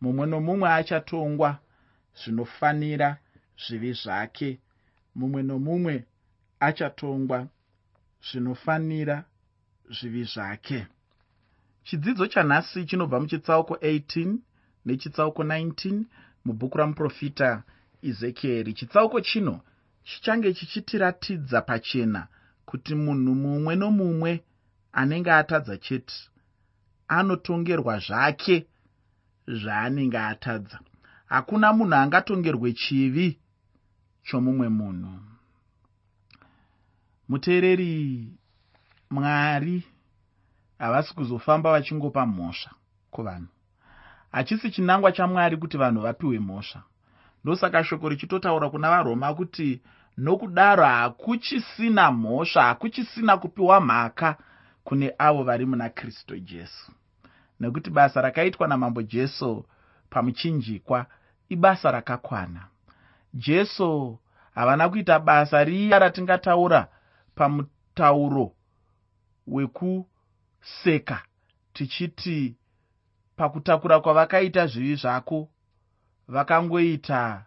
mumwe nomumwe achatongwa zvinofanira zvivi zvake. Mumwe nomumwe achatongwa zvinofanira zvivi zvake. Chidzidzo chanhasi chinobva muchitsauko 18 nechitsauko 19 mubhuku ramuprofita ezekieri chitsauko chino chichange chichitiratidza pachena kuti munhu mumwe nomumwe anenge atadza chete anotongerwa zvake zvaanenge atadza. Hakuna munhu angatongerwe chivi chomumwe munhu. Muteereri mwari havasi kuzofamba vachingopa mhosva kuvanhu. Hachisi chinangwa chamwari kuti vanhu vapiwe mhosva. Ndosaka shoko richitotaura kuna varoma kuti nokudaro hakuchisina mhosva hakuchisina kupiwa mhaka kune avo vari muna kristu jesu nekuti basa rakaitwa namambo jesu pamuchinjikwa ibasa rakakwana. Jesu havana kuita basa riya ratingataura pamutauro wekuseka tichiti pakutakura kwavakaita zvivi zvako vakangoita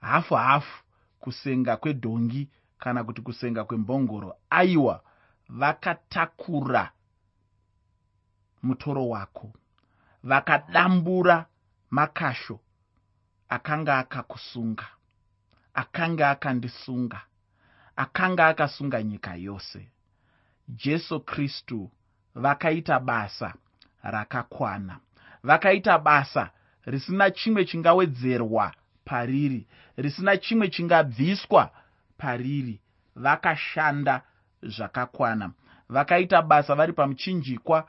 hafu hafu kusenga kwedhongi kana kuti kusenga kwembongoro. Aiwa vakatakura mutoro wako. Vakadambura makasho akanga akakusunga akanga akandisunga akanga akasunga nyika yose. Jesu kristu vakaita basa rakakwana vakaita basa risina chimwe chingawedzerwa pariri risina chimwe chingabviswa pariri. Vakashanda zvakakwana vakaita basa vari pamuchinjikwa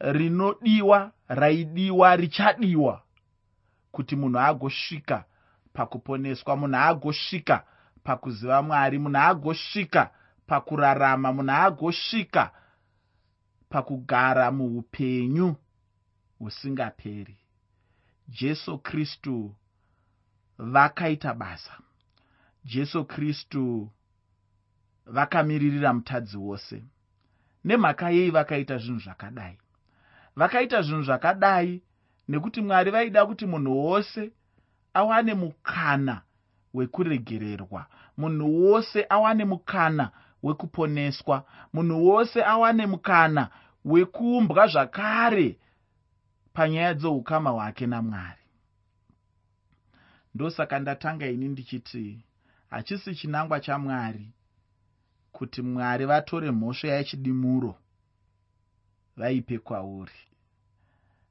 rinodiwa raidiwa richadiwa kuti munhu agosvika pakuponeswa munhu agosvika pakuziva mwari munhu agosvika pakurarama munhu agosvika pakugara muupenyu husingaperi. Jesu kristu vakaita basa. Jesu kristu vakamiririra mutadzi wose. Nemhaka yei vakaita zvinhu zvakadai vakaita zvinhu zvakadai nekuti mwari vaida kuti munhu wose awane mukana wekuregererwa munhu wose awane mukana wekuponeswa munhu wose awane mukana wekuumbwa zvakare panyaya dzeukama hwake namwari. Ndosaka ndatanga ini ndichiti hachisi chinangwa chamwari kuti mwari vatore mhosva yechidimuro vaipe kwauri.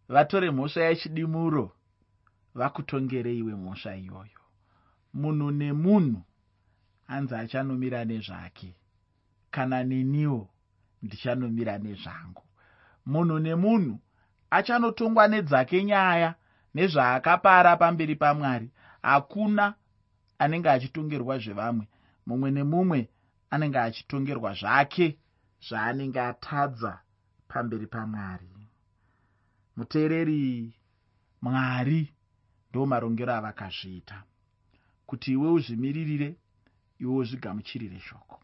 Vatore mhosva yechidimuro vakutongereiwe mhosva iyoyo. Munhu nemunhu anzi achanomira nezvake kana neniwo ndichanomira nezvangu munhu nemunhu achanotongwa nedzake nyaya nezvaakapara pamberi pamwari. Hakuna anenge achitongerwa zvevamwe. Mumwe nemumwe anenge achitongerwa zvake zvaanenge atadza pamberi pamwari. Muteereri mwari ndo marongero avakazviita. Kuti iwe uzvimiririre iwe uzvigamuchirire shoko.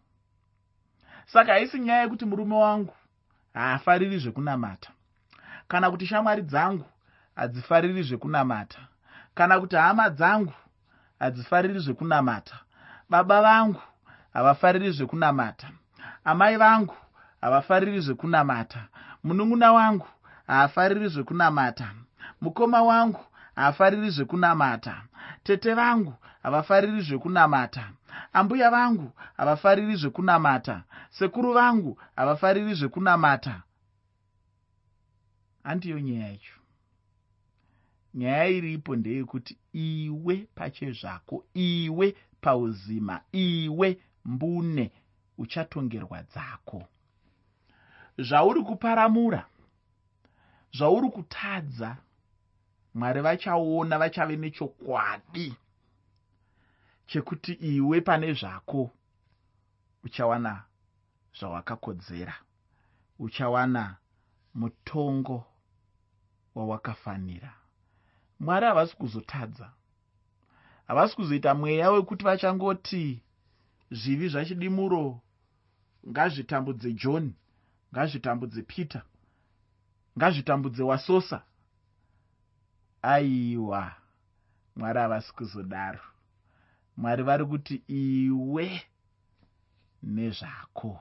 Saka haisi nyaya yekuti murume wangu haafariri zvekunamata. Kana kuti shamwari dzangu hadzifariri zvekunamata. Kana kuti hama dzangu hadzifariri zvekunamata. Baba vangu havafariri zvekunamata. Amai vangu havafariri zvekunamata. Munun'una wangu haafariri zvekunamata. Mukoma wangu haafariri zvekunamata. Tete vangu havafariri zvekunamata. Ambuya vangu havafariri zvekunamata. Sekuru vangu havafariri zvekunamata. Handiyo nyaya yacho. Nyaya iripo ndeyekuti iwe pachezvako iwe pauzima iwe mbune uchatongerwa dzako zvauri kuparamura zvauri kutadza mwari vachaona vachave nechokwadi chekuti iwe pane zvako uchawana zvawakakodzera uchawana mutongo wawakafanira. Mwari havasi kuzotadza havasi kuzoita mweya wekuti vachangoti zvivi zvachidimuro ngazvitambudze john ngazvitambudze peter ngazvitambudze wasosa. Aiwa mwari havasi kuzodaro. Mwari vari kuti iwe nezvako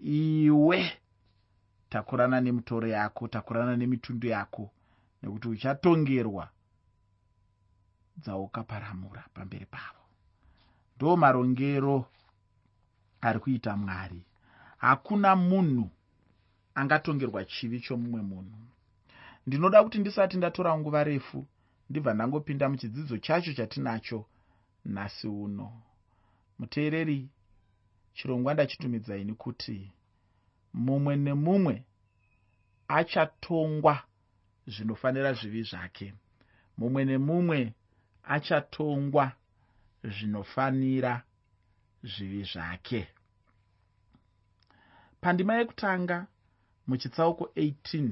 iwe takurana nemitoro yako takurana nemitundu yako nekuti uchatongerwa dzaukaparamura pamberi pavo. Ndo marongero ari kuita mwari. Hakuna munhu angatongerwa chivi chomumwe munhu. Ndinoda kuti ndisati ndatora nguva refu ndibva ndangopinda muchidzidzo chacho chatinacho nhasi uno. Muteereri chirongwa ndachitumidzai kuti mumwe nemumwe achatongwa zvinofanira zvivi zvake. Mumwe nemumwe achatongwa zvinofanira zvivi zvake. Pandima yekutanga muchitsauko 18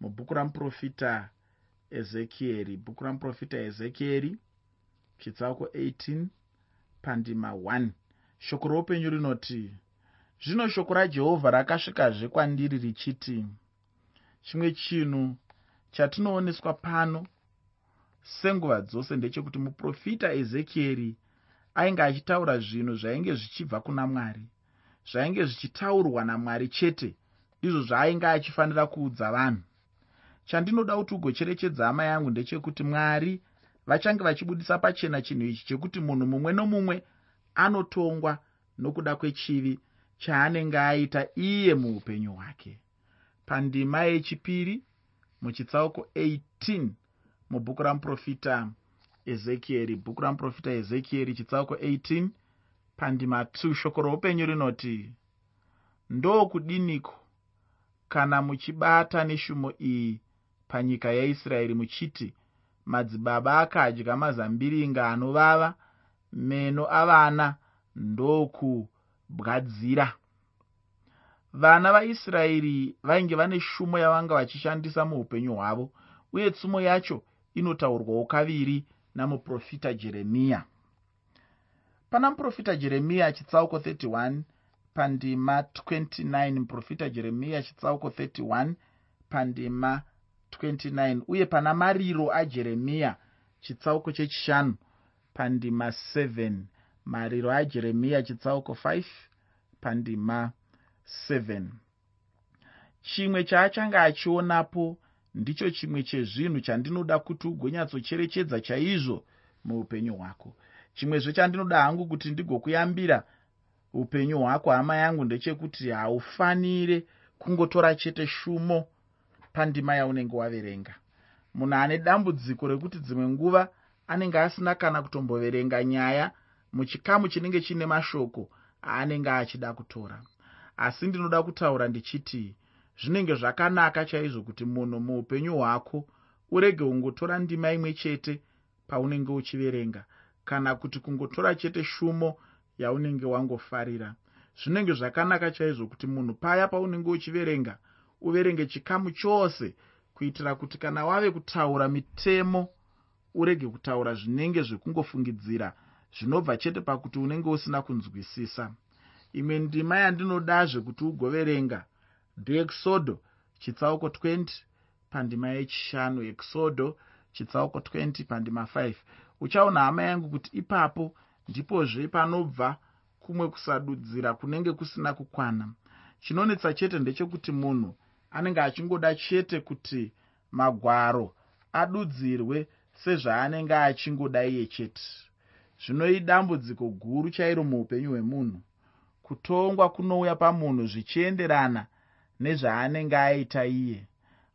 mubhuku ramuprofita ezekieri bhuku ramuprofita ezekieri chitsauko 18 pandima 1 shoko roupenyu rinoti zvino shoko rajehovha rakasvikazve kwandiri richiti chimwe chinhu chatinooneswa pano senguva dzose ndechekuti muprofita ezekieri ainge achitaura zvinhu zvainge zvichibva kuna mwari zvainge zvichitaurwa namwari chete izvo zvaainge achifanira kuudza vanhu. Chandinoda kuti ugocherechedza hama yangu ndechekuti mwari vachange vachibudisa pachena chinhu ichi chekuti munhu mumwe nomumwe anotongwa nokuda kwechivi chaanenge aita iye muupenyu hwake. Pandima yechipiri muchitsauko 18 mubhuku ramuprofita ezekieri bhuku ramuprofita ezekieri chitsauko 18 pandima 2 shoko roupenyu rinoti ndokudiniko kana muchibata neshumo iyi panyika yaisraeri muchiti madzibaba akadya mazambiringa anovava meno avana ndokubwadzira vana vaisraeri vainge vane shumo yavanga vachishandisa muupenyu hwavo uye tsumo yacho inotaurwawo kaviri namuprofita jeremiya. Pana muprofita jeremiya chitsauko 31 pandima 29 muprofita jeremiya chitsauko 31 pandima 29 uye pana mariro ajeremiya chitsauko chechishanu pandima 7 mariro ajeremiya chitsauko 5 pandima 7 chimwe chaachange achionapo ndicho chimwe chezvinhu chandinoda kuti ugonyatsocherechedza chaizvo muupenyu hwako. Chimwezve chandinoda hangu kuti ndigokuyambira upenyu hwako hama yangu ndechekuti haufanire kungotora chete shumo pandima yaunenge waverenga. Munhu ane dambudziko rekuti dzimwe nguva anenge asina kana kutomboverenga nyaya muchikamu chinenge chiine mashoko aanenge achida kutora. Asi ndinoda kutaura ndichiti zvinenge zvakanaka chaizvo kuti munhu muupenyu hwako urege kungotora ndima imwe chete paunenge uchiverenga. Kana kuti kungotora chete shumo yaunenge wangofarira. Zvinenge zvakanaka chaizvo kuti munhu paya paunenge uchiverenga uverenge chikamu chose kuitira kuti kana wave kutaura mitemo urege kutaura zvinenge zvekungofungidzira zvinobva chete pakuti unenge usina kunzwisisa. Imwe ndima yandinodazve kuti ugoverenga ndeekisodo chitsauko 20 pandima yechishanu ekisodo chitsauko 20 pandima 5 uchaona hama yangu kuti ipapo ndipozve panobva kumwe kusadudzira kunenge kusina kukwana. Chinonetsa chete ndechekuti munhu anenge achingoda chete kuti magwaro adudzirwe sezvaanenge achingoda iye chete. Zvinoidambudziko guru chairo muupenyu hwemunhu kutongwa kunouya pamunhu zvichienderana nezvaanenge aita iye.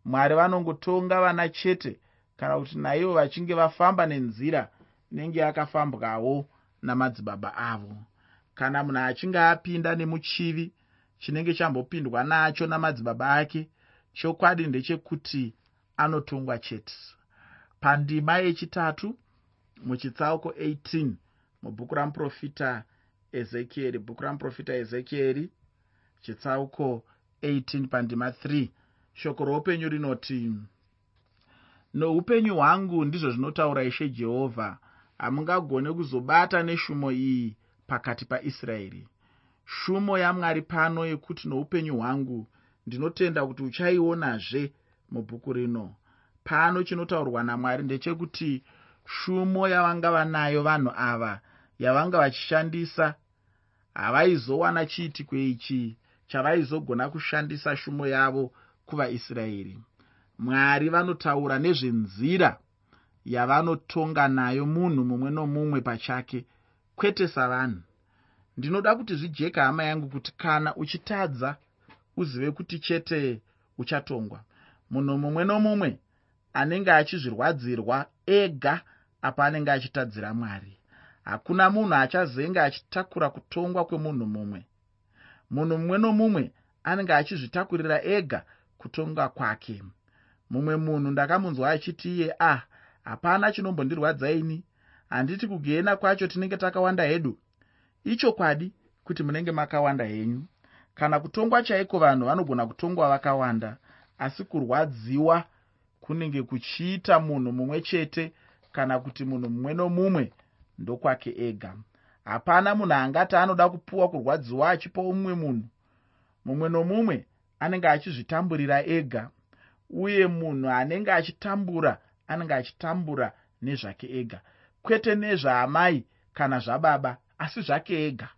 Mwari vanongotonga vana chete kana kuti naivo vachinge vafamba nenzira inenge yakafambwawo namadzibaba avo. Kana munhu achinge apinda nemuchivi chinenge chambopindwa nacho namadzibaba ake chokwadi ndechekuti anotongwa chete. Pandima yechitatu muchitsauko 18 mubhuku ramuprofita ezekieri bhuku ramuprofita ezekieri chitsauko 18 pandima 3 shoko roupenyu rinoti noupenyu hwangu ndizvo zvinotaura ishe jehovha hamungagone kuzobata neshumo iyi pakati paisraeri. Shumo yamwari pano yekuti noupenyu hwangu ndinotenda kuti uchaionazve mubhuku rino. Pano chinotaurwa namwari ndechekuti shumo yavanga vanayo vanhu ava yavanga vachishandisa havaizowana chiitiko ichi chavaizogona kushandisa shumo yavo kuvaisraeri. Mwari vanotaura nezvenzira yavanotonga nayo munhu mumwe nomumwe pachake kwete savanhu. Ndinoda kuti zvijeka hama yangu kuti kana uchitadza uzive kuti chete uchatongwa. Munhu mumwe nomumwe anenge achizvirwadzirwa ega apa anenge achitadzira mwari. Hakuna munhu achazenga achitakura kutongwa kwemunhu mumwe. Munhu mumwe nomumwe anenge achizvitakurira ega kutonga kwake. Mumwe munhu ndakamunzwa achiti iye ah hapana chinombondirwadza ini. Handiti kugena kwacho tinenge takawanda hedu. Ichokwadi kuti munenge makawanda henyu? Kana kutongwa chaiko vanhu vanogona kutongwa vakawanda? Asi kurwadziwa kunenge kuchiita munhu mumwe chete kana kuti munhu mumwe nomumwe ndokwake ega. Hapana munhu angati anoda kupuwa kurwadziwa achipa mumwe munhu. Mumwe nomumwe anenge achizvitamburira ega. Uye munhu anenge achitambura anenge achitambura nezvake ega. Kwete nezvaamai kana zvababa asi zvake ega.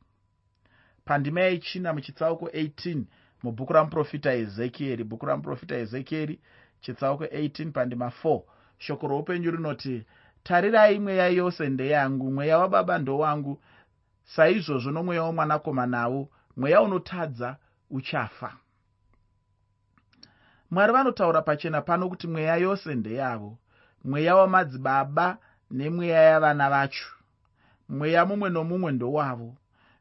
Pandima yechina muchitsauko 18 mubhuku ramuprofita ezekieri bhuku ramuprofita ezekieri chitsauko 18 pandima 4 shoko roupenyu rinoti tarirai mweya yose ndeyangu mweya wababa ndowangu. Saizvozvo nomweya womwanakomanawo mweya unotadza uchafa. Mwari vanotaura pachena pano kuti mweya yose ndeyavo mweya wamadzibaba nemweya yavana vacho. Mweya mumwe nomumwe ndowavo.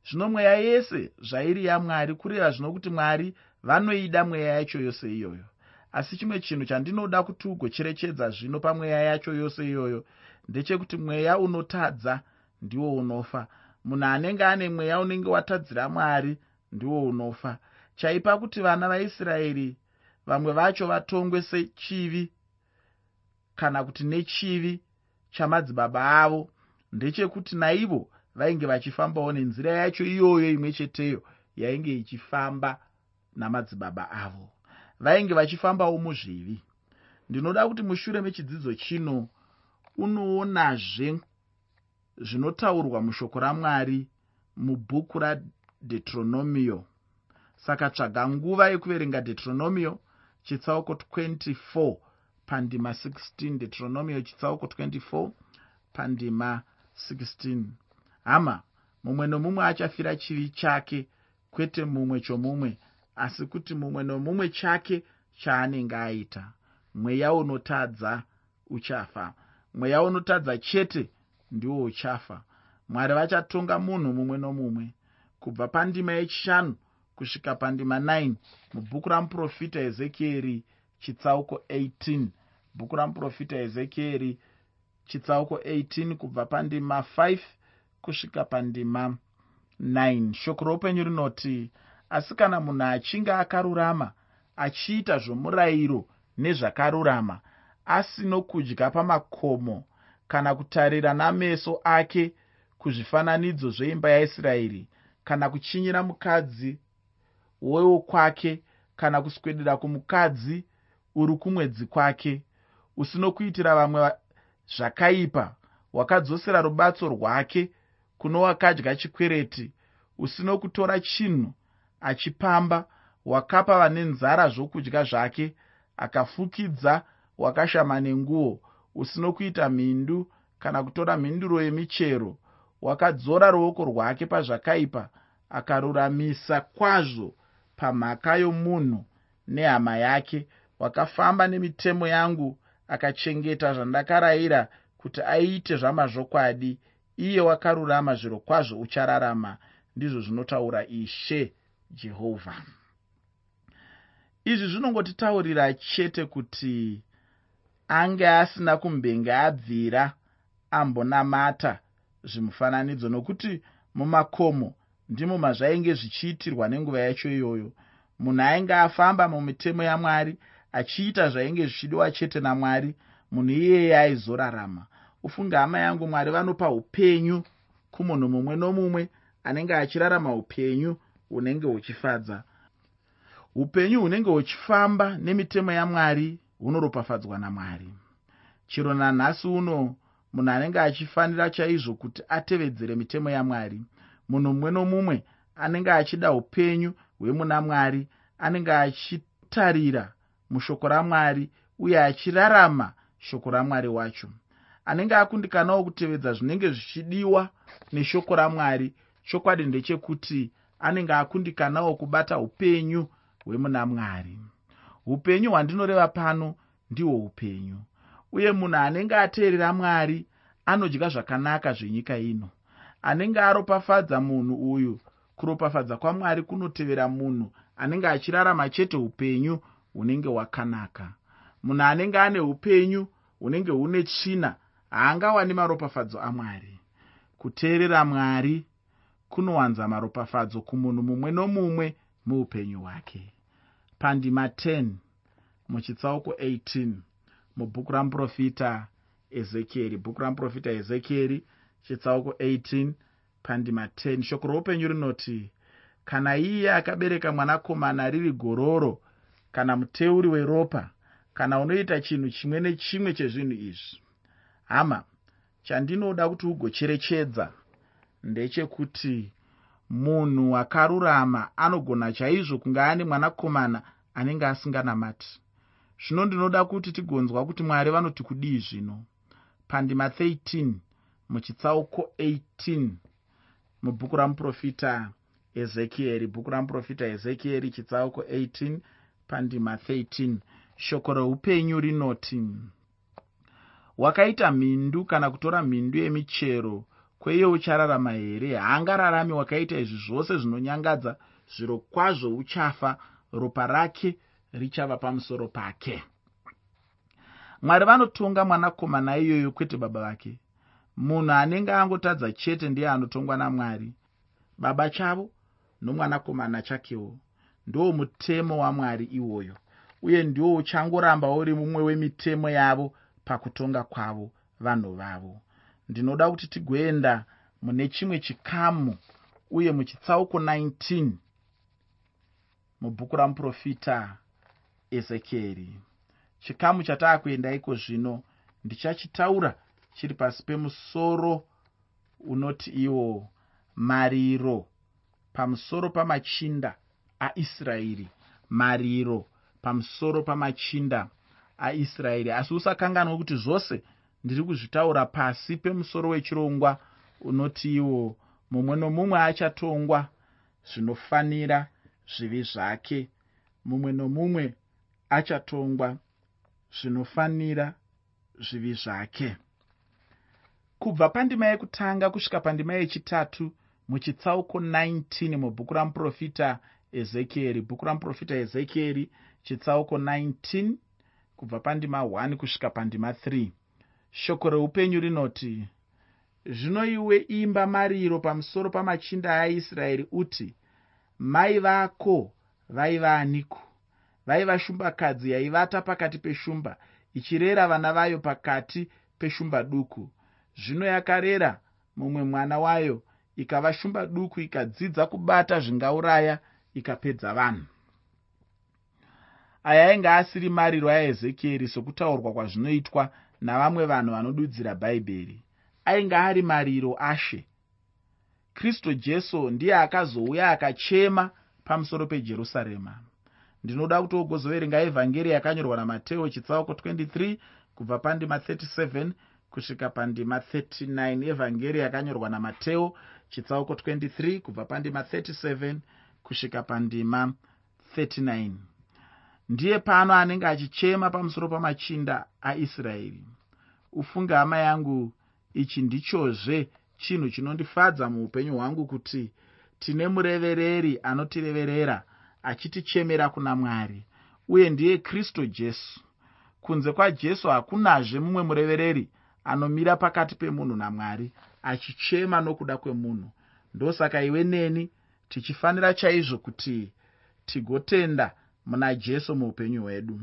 Zvino mweya yese zvairi yamwari kureva zvino kuti mwari vanoida mweya yacho yose iyoyo. Asi chimwe chinhu chandinoda kuti ugocherechedza zvino pamweya yacho yose iyoyo ndechekuti mweya unotadza ndiwo unofa. Munhu anenge ane mweya unenge watadzira mwari ndiwo unofa. Chaipa kuti vana vaisraeri vamwe vacho vatongwe sechivi kana kuti nechivi chamadzibaba avo ndechekuti naivo vainge vachifambawo nenzira yacho iyoyo imwe cheteyo yainge ichifamba namadzibaba avo. Vainge vachifambawo muzvivi. Ndinoda kuti mushure mechidzidzo chino unoonazve zvinotaurwa mushoko ramwari mubhuku radeuteronomio saka tsvaga nguva yekuverenga deuteronomio chitsauko 24 pandima 16 deuteronomio chitsauko 24 pandima 16 hama mumwe nomumwe achafira chivi chake kwete mumwe chomumwe asi kuti mumwe nomumwe chake chaanenge aita. Mweya unotadza uchafa. Mweya unotadza chete ndiwo uchafa. Mwari vachatonga munhu mumwe nomumwe. Kubva pandima yechishanu kusvika pandima 9 mubhuku ramuprofita ezekieri chitsauko 18 bhuku ramuprofita ezekieri chitsauko 18 kubva pandima 5 kusvika pandima 9 shoko roupenyu rinoti asi kana munhu achinge akarurama achiita zvomurayiro nezvakarurama asino kudya pamakomo kana kutarira nameso ake kuzvifananidzo zveimba yaisraeri kana kuchinyira mukadzi wewokwake kana kuswedera kumukadzi uri kumwedzi kwake usino kuitira vamwe zvakaipa. Wakadzosera rubatso rwake kuno wakadya chikwereti usino kutora chinhu achipamba wakapa vane nzara zvokudya zvake akafukidza wakashama nenguo usino kuita mhindu kana kutora mhinduro yemichero. Wakadzora ruoko rwake pazvakaipa akaruramisa kwazvo pamhaka yomunhu nehama yake wakafamba nemitemo yangu akachengeta zvandakarayira kuti aite zvamazvokwadi. Iye wakarurama zviro kwazvo uchararama ndizvo zvinotaura ishe jehovha. Izvi zvinongotitaurira chete kuti ange asina kumbenge abvira ambonamata zvimufananidzo nokuti mumakomo ndimo mazvainge zvichiitirwa nenguva yacho iyoyo. Munhu ainge afamba mumitemo yamwari achiita zvainge zvichidiwa chete namwari munhu iyeye aizorarama. Ufunge hama yangu mwari vanopa upenyu kumunhu mumwe nomumwe anenge achirarama upenyu hunenge huchifadza. Upenyu hunenge huchifamba nemitemo yamwari hunoropafadzwa namwari. Chero nanhasi uno munhu anenge achifanira chaizvo kuti atevedzere mitemo yamwari. Munhu mumwe nomumwe anenge achida upenyu hwemuna mwari anenge achitarira mushoko ramwari uye achirarama shoko ramwari wacho. Anenge akundikanawo kutevedza zvinenge zvichidiwa neshoko ramwari chokwadi ndechekuti anenge akundikanawo kubata upenyu hwemuna mwari upenyu hwandinoreva pano ndihwo upenyu uye munhu anenge ateerera mwari anodya zvakanaka zvenyika ino. Anenge aropafadza munhu uyu kuropafadza kwamwari kunotevera munhu anenge achirarama chete upenyu hunenge hwakanaka munhu anenge ane upenyu hunenge hune tsvina haangawani maropafadzo amwari kuteerera mwari kunowanza maropafadzo kumunhu mumwe nomumwe muupenyu hwake. Pandima 10 muchitsauko 18 mubhuku ramuprofita ezekieri. Bhuku ramuprofita ezekieri chitsauko 18 pandima 10 shoko roupenyu rinoti kana iye akabereka mwanakomana riri gororo kana muteuri weropa kana unoita chinhu chimwe nechimwe chezvinhu izvi. Hama chandinoda kuti ugocherechedza ndechekuti munhu akarurama anogona chaizvo kunge ane mwanakomana anenge asinganamati. Zvino ndinoda kuti tigonzwa kuti mwari vanoti kudii zvino. Pandima 13 muchitsauko 18 mubhuku ramuprofita ezekieri bhuku ramuprofita ezekieri chitsauko 18 pandima 13 shoko reupenyu rinoti wakaita mhindu kana kutora mhindu yemichero kweiye uchararama here? Haangararami wakaita izvi zvose zvinonyangadza. Zviro kwazvo uchafa. Ropa rake richava pamusoro pake. Mwari vanotonga mwanakomana iyoyo kwete baba vake. Munhu anenge angotadza chete ndiye anotongwa namwari. Baba chavo nomwanakomana chakewo ndiwo mutemo wamwari iwoyo uye ndiwo uchangoramba uri mumwe wemitemo yavo pakutonga kwavo vanhu vavo. Ndinoda kuti tigoenda mune chimwe chikamu uye muchitsauko 19 mubhuku ramuprofita ezekieri chikamu chataakuendaiko zvino ndichachitaura chiri pasi pemusoro unoti iwo mariro pamusoro pamachinda aisraeri mariro pamusoro pamachinda aisraeri. Asi usakanganwa kuti zvose ndiri kuzvitaura pasi pemusoro wechirongwa unoti iwo mumwe nomumwe achatongwa zvinofanira zvivi zvake. Mumwe nomumwe achatongwa zvinofanira zvivi zvake. Kubva pandima yekutanga kusvika pandima yechitatu muchitsauko 19 mubhuku ramuprofita ezekieri bhuku ramuprofita ezekieri chitsauko 19 kubva pandima 1 kusvika pandima 3 shoko reupenyu rinoti zvino iwe imba mariro pamusoro pamachinda aisraeri uti mai vako vaiva aniko? Vaiva shumbakadzi yaivata pakati peshumba ichirera vana vayo pakati peshumba duku. Zvino yakarera mumwe mwana wayo ikava shumba duku ikadzidza kubata zvingauraya ikapedza vanhu. Aya ainge asiri mariro aezekieri sokutaurwa kwazvinoitwa navamwe vanhu vanodudzira bhaibheri ainge ari mariro ashe. Kristu jesu ndiye akazouya akachema pamusoro pejerusarema. Ndinoda kuti ogozoverenga evhangeri yakanyorwa namateo chitsauko 23 kubva pandima 37 kusvika pandima 39 evhangeri yakanyorwa namateo chitsauko 23 kubva pandima 37 kusvika pandima 39 ndiye pano anenge achichema pamusoro pamachinda aisraeri. Ufunge hama yangu ichi ndichozve chinhu chinondifadza muupenyu hwangu kuti tine murevereri anotireverera achitichemera kuna mwari uye ndiye kristu jesu. Kunze kwajesu hakunazve mumwe murevereri anomira pakati pemunhu namwari achichema nokuda kwemunhu. Ndosaka iwe neni tichifanira chaizvo kuti tigotenda muna jesu muupenyu hwedu.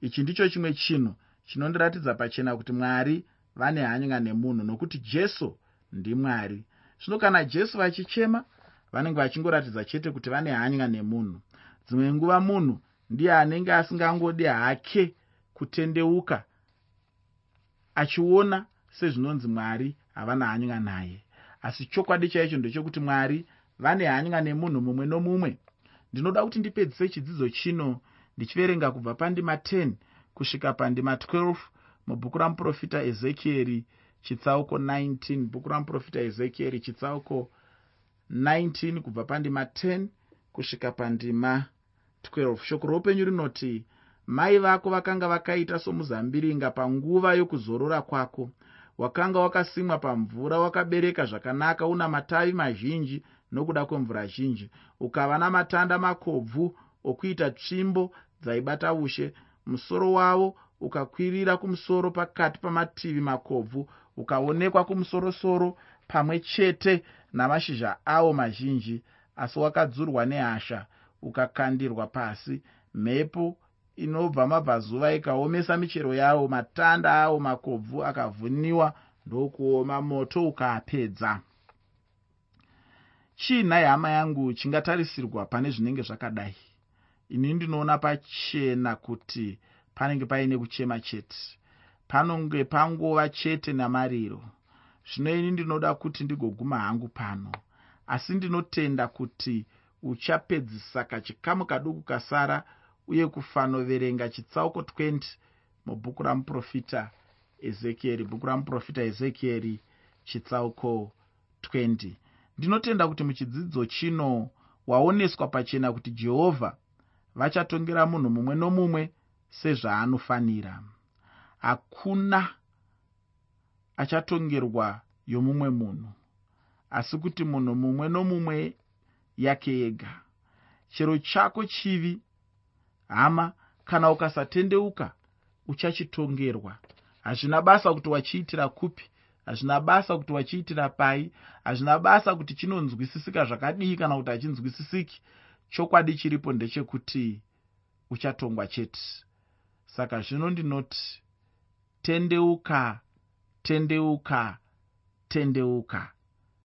Ichi ndicho chimwe chinhu chinondiratidza pachena kuti mwari vane hanya nemunhu nokuti jesu ndimwari zvino kana jesu vachichema vanenge vachingoratidza chete kuti vane hanya nemunhu dzimwe nguva munhu ndiye anenge asingangodi hake kutendeuka achiona sezvinonzi mwari havana hanya naye asi chokwadi chaicho ndechekuti mwari vane hanya nemunhu mumwe nomumwe. Ndinoda kuti ndipedzise chidzidzo chino ndichiverenga kubva pandima 10 kusvika pandima 12 mubhuku ramuprofita ezekieri chitsauko 19 bhuku ramuprofita ezekieri chitsauko 19 kubva pandima 10 kusvika pandima 12 shoko roupenyu rinoti mai vako vakanga vakaita somuzambiringa panguva yokuzorora kwako. Wakanga wakasimwa pamvura wakabereka zvakanaka una matavi mazhinji nokuda kwemvura zhinji. Ukava namatanda makobvu okuita tsvimbo dzaibata ushe. Musoro wavo ukakwirira kumusoro pakati pamativi makobvu ukaonekwa kumusorosoro pamwe chete namashizha awo mazhinji asi wakadzurwa nehasha ukakandirwa pasi. Mhepo inobva mabvazuva ikaomesa michero yawo matanda awo makobvu akavhuniwa ndokuoma moto ukaapedza chii nhai hama yangu chingatarisirwa pane zvinenge zvakadai? Ini ndinoona pachena kuti panenge paine kuchema chete. Panonge pangova chete namariro. Zvino ini ndinoda kuti ndigoguma hangu pano. Asi ndinotenda kuti uchapedzisa kachikamu kaduku kasara uye kufanoverenga chitsauko 20 mubhuku ramuprofita ezekieri bhuku ramuprofita ezekieri chitsauko 20 ndinotenda kuti muchidzidzo chino waoneswa pachena kuti jehovha vachatongera munhu mumwe nomumwe sezvaanofanira. Hakuna achatongerwa yomumwe munhu asi kuti munhu mumwe nomumwe yake yega. Chero chako chivi hama kana ukasatendeuka uchachitongerwa. Hazvina basa kuti wachiitira kupi hazvina basa kuti wachiitira pai. Hazvina basa kuti chinonzwisisika zvakadii kana kuti hachinzwisisiki. Chokwadi chiripo ndechekuti uchatongwa chete. Saka zvino ndinoti tendeuka tendeuka tendeuka